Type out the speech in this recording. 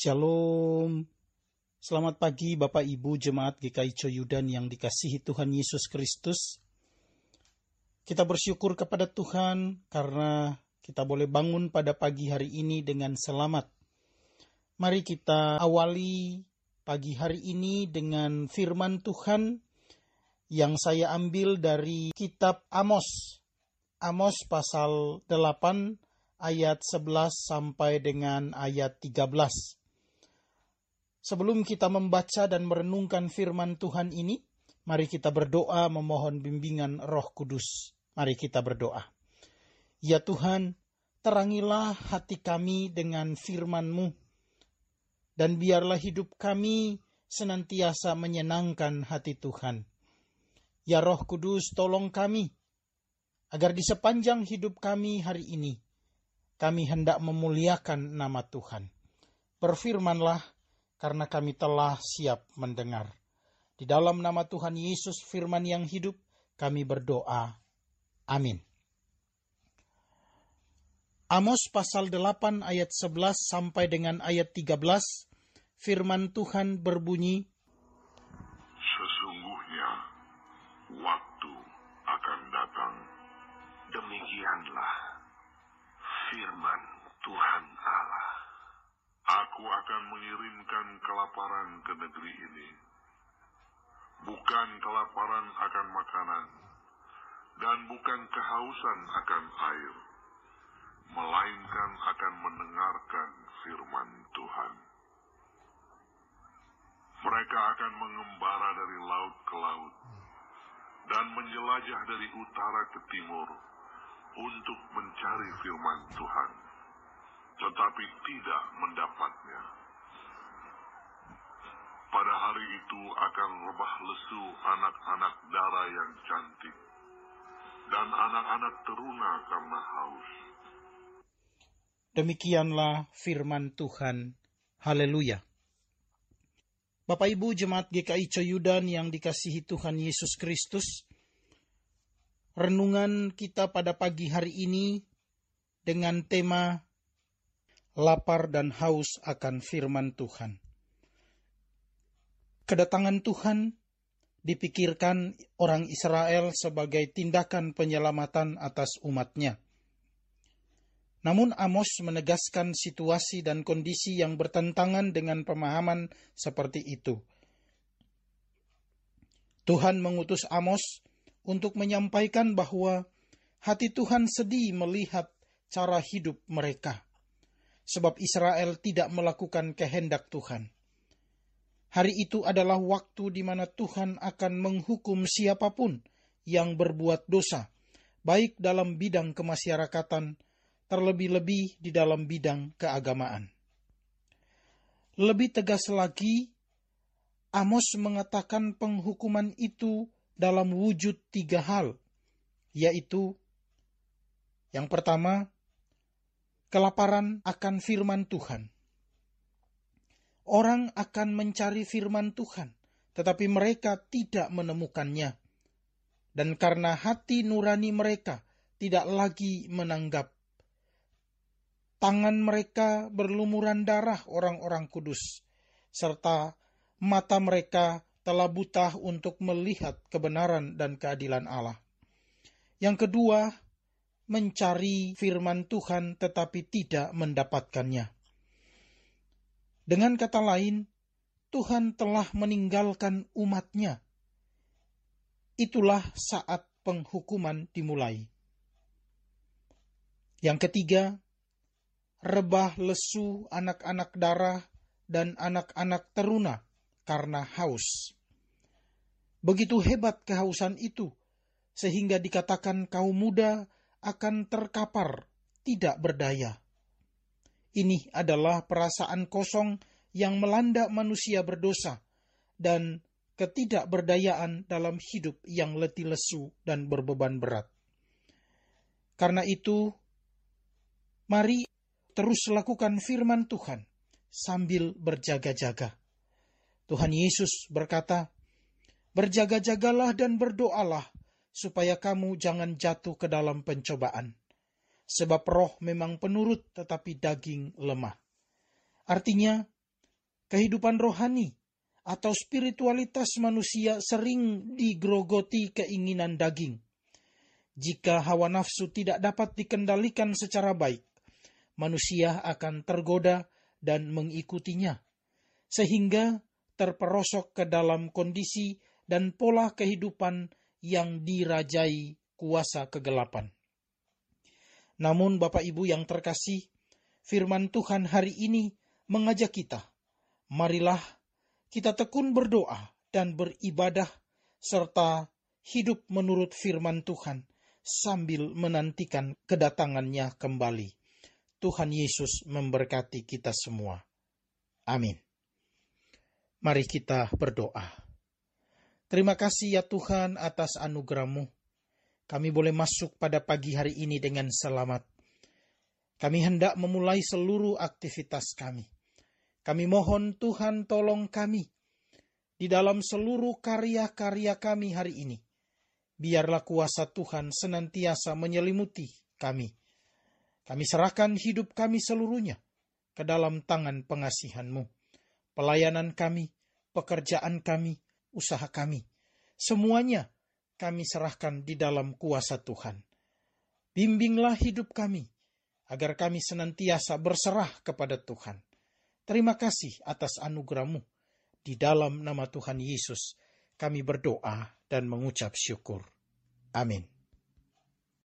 Shalom. Selamat pagi Bapak Ibu Jemaat GKI Coyudan yang dikasihi Tuhan Yesus Kristus. Kita bersyukur kepada Tuhan karena kita boleh bangun pada pagi hari ini dengan selamat. Mari kita awali pagi hari ini dengan firman Tuhan yang saya ambil dari kitab Amos. Amos pasal 8 ayat 11 sampai dengan ayat 13. Sebelum kita membaca dan merenungkan firman Tuhan ini, mari kita berdoa memohon bimbingan Roh Kudus. Mari kita berdoa. Ya Tuhan, terangilah hati kami dengan firman-Mu, dan biarlah hidup kami senantiasa menyenangkan hati Tuhan. Ya Roh Kudus, tolong kami, agar di sepanjang hidup kami hari ini, kami hendak memuliakan nama Tuhan. Berfirmanlah, karena kami telah siap mendengar. Di dalam nama Tuhan Yesus firman yang hidup, kami berdoa. Amin. Amos pasal 8 ayat 11 sampai dengan ayat 13, firman Tuhan berbunyi, Sesungguhnya waktu akan datang. Demikianlah firman Tuhan Allah. Aku akan mengirimkan kelaparan ke negeri ini. Bukan kelaparan akan makanan, dan bukan kehausan akan air, melainkan akan mendengarkan firman Tuhan. Mereka akan mengembara dari laut ke laut, dan menjelajah dari utara ke timur, untuk mencari firman Tuhan tetapi tidak mendapatnya. Pada hari itu akan rebah lesu anak-anak darah yang cantik, dan anak-anak teruna karena haus. Demikianlah firman Tuhan. Haleluya. Bapak Ibu Jemaat GKI Coyudan yang dikasihi Tuhan Yesus Kristus, renungan kita pada pagi hari ini dengan tema lapar dan haus akan firman Tuhan. Kedatangan Tuhan dipikirkan orang Israel sebagai tindakan penyelamatan atas umatnya. Namun Amos menegaskan situasi dan kondisi yang bertentangan dengan pemahaman seperti itu. Tuhan mengutus Amos untuk menyampaikan bahwa hati Tuhan sedih melihat cara hidup mereka sebab Israel tidak melakukan kehendak Tuhan. Hari itu adalah waktu di mana Tuhan akan menghukum siapa pun yang berbuat dosa, baik dalam bidang kemasyarakatan, terlebih-lebih di dalam bidang keagamaan. Lebih tegas lagi, Amos mengatakan penghukuman itu dalam wujud tiga hal, yaitu yang pertama, kelaparan akan firman Tuhan. Orang akan mencari firman Tuhan, tetapi mereka tidak menemukannya. Dan karena hati nurani mereka tidak lagi menanggap, tangan mereka berlumuran darah orang-orang kudus, serta mata mereka telah buta untuk melihat kebenaran dan keadilan Allah. Yang kedua, mencari firman Tuhan tetapi tidak mendapatkannya. Dengan kata lain, Tuhan telah meninggalkan umatnya. Itulah saat penghukuman dimulai. Yang ketiga, rebah lesu anak-anak darah dan anak-anak teruna karena haus. Begitu hebat kehausan itu, sehingga dikatakan kaum muda akan terkapar, tidak berdaya. Ini adalah perasaan kosong yang melanda manusia berdosa dan ketidakberdayaan dalam hidup yang letih lesu dan berbeban berat. Karena itu, mari terus lakukan firman Tuhan sambil berjaga-jaga. Tuhan Yesus berkata, "Berjaga-jagalah dan berdoalah supaya kamu jangan jatuh ke dalam pencobaan. Sebab roh memang penurut tetapi daging lemah. Artinya, kehidupan rohani atau spiritualitas manusia sering digrogoti keinginan daging. Jika hawa nafsu tidak dapat dikendalikan secara baik, manusia akan tergoda dan mengikutinya, sehingga terperosok ke dalam kondisi dan pola kehidupan yang dirajai kuasa kegelapan. Namun, Bapak Ibu yang terkasih, firman Tuhan hari ini mengajak kita, marilah kita tekun berdoa dan beribadah serta hidup menurut firman Tuhan sambil menantikan kedatangannya kembali. Tuhan Yesus memberkati kita semua. Amin. Mari kita berdoa. Terima kasih ya Tuhan atas anugerahmu. Kami boleh masuk pada pagi hari ini dengan selamat. Kami hendak memulai seluruh aktivitas kami kami mohon Tuhan tolong kami di dalam seluruh karya-karya kami hari ini. Biarlah kuasa Tuhan senantiasa menyelimuti kami. Kami serahkan hidup kami seluruhnya ke dalam tangan pengasihanmu. Pelayanan kami, pekerjaan kami, usaha kami, semuanya kami serahkan di dalam kuasa Tuhan. Bimbinglah hidup kami, agar kami senantiasa berserah kepada Tuhan Terima kasih atas anugerahmu. Di dalam nama Tuhan Yesus, kami berdoa dan mengucap syukur. Amin.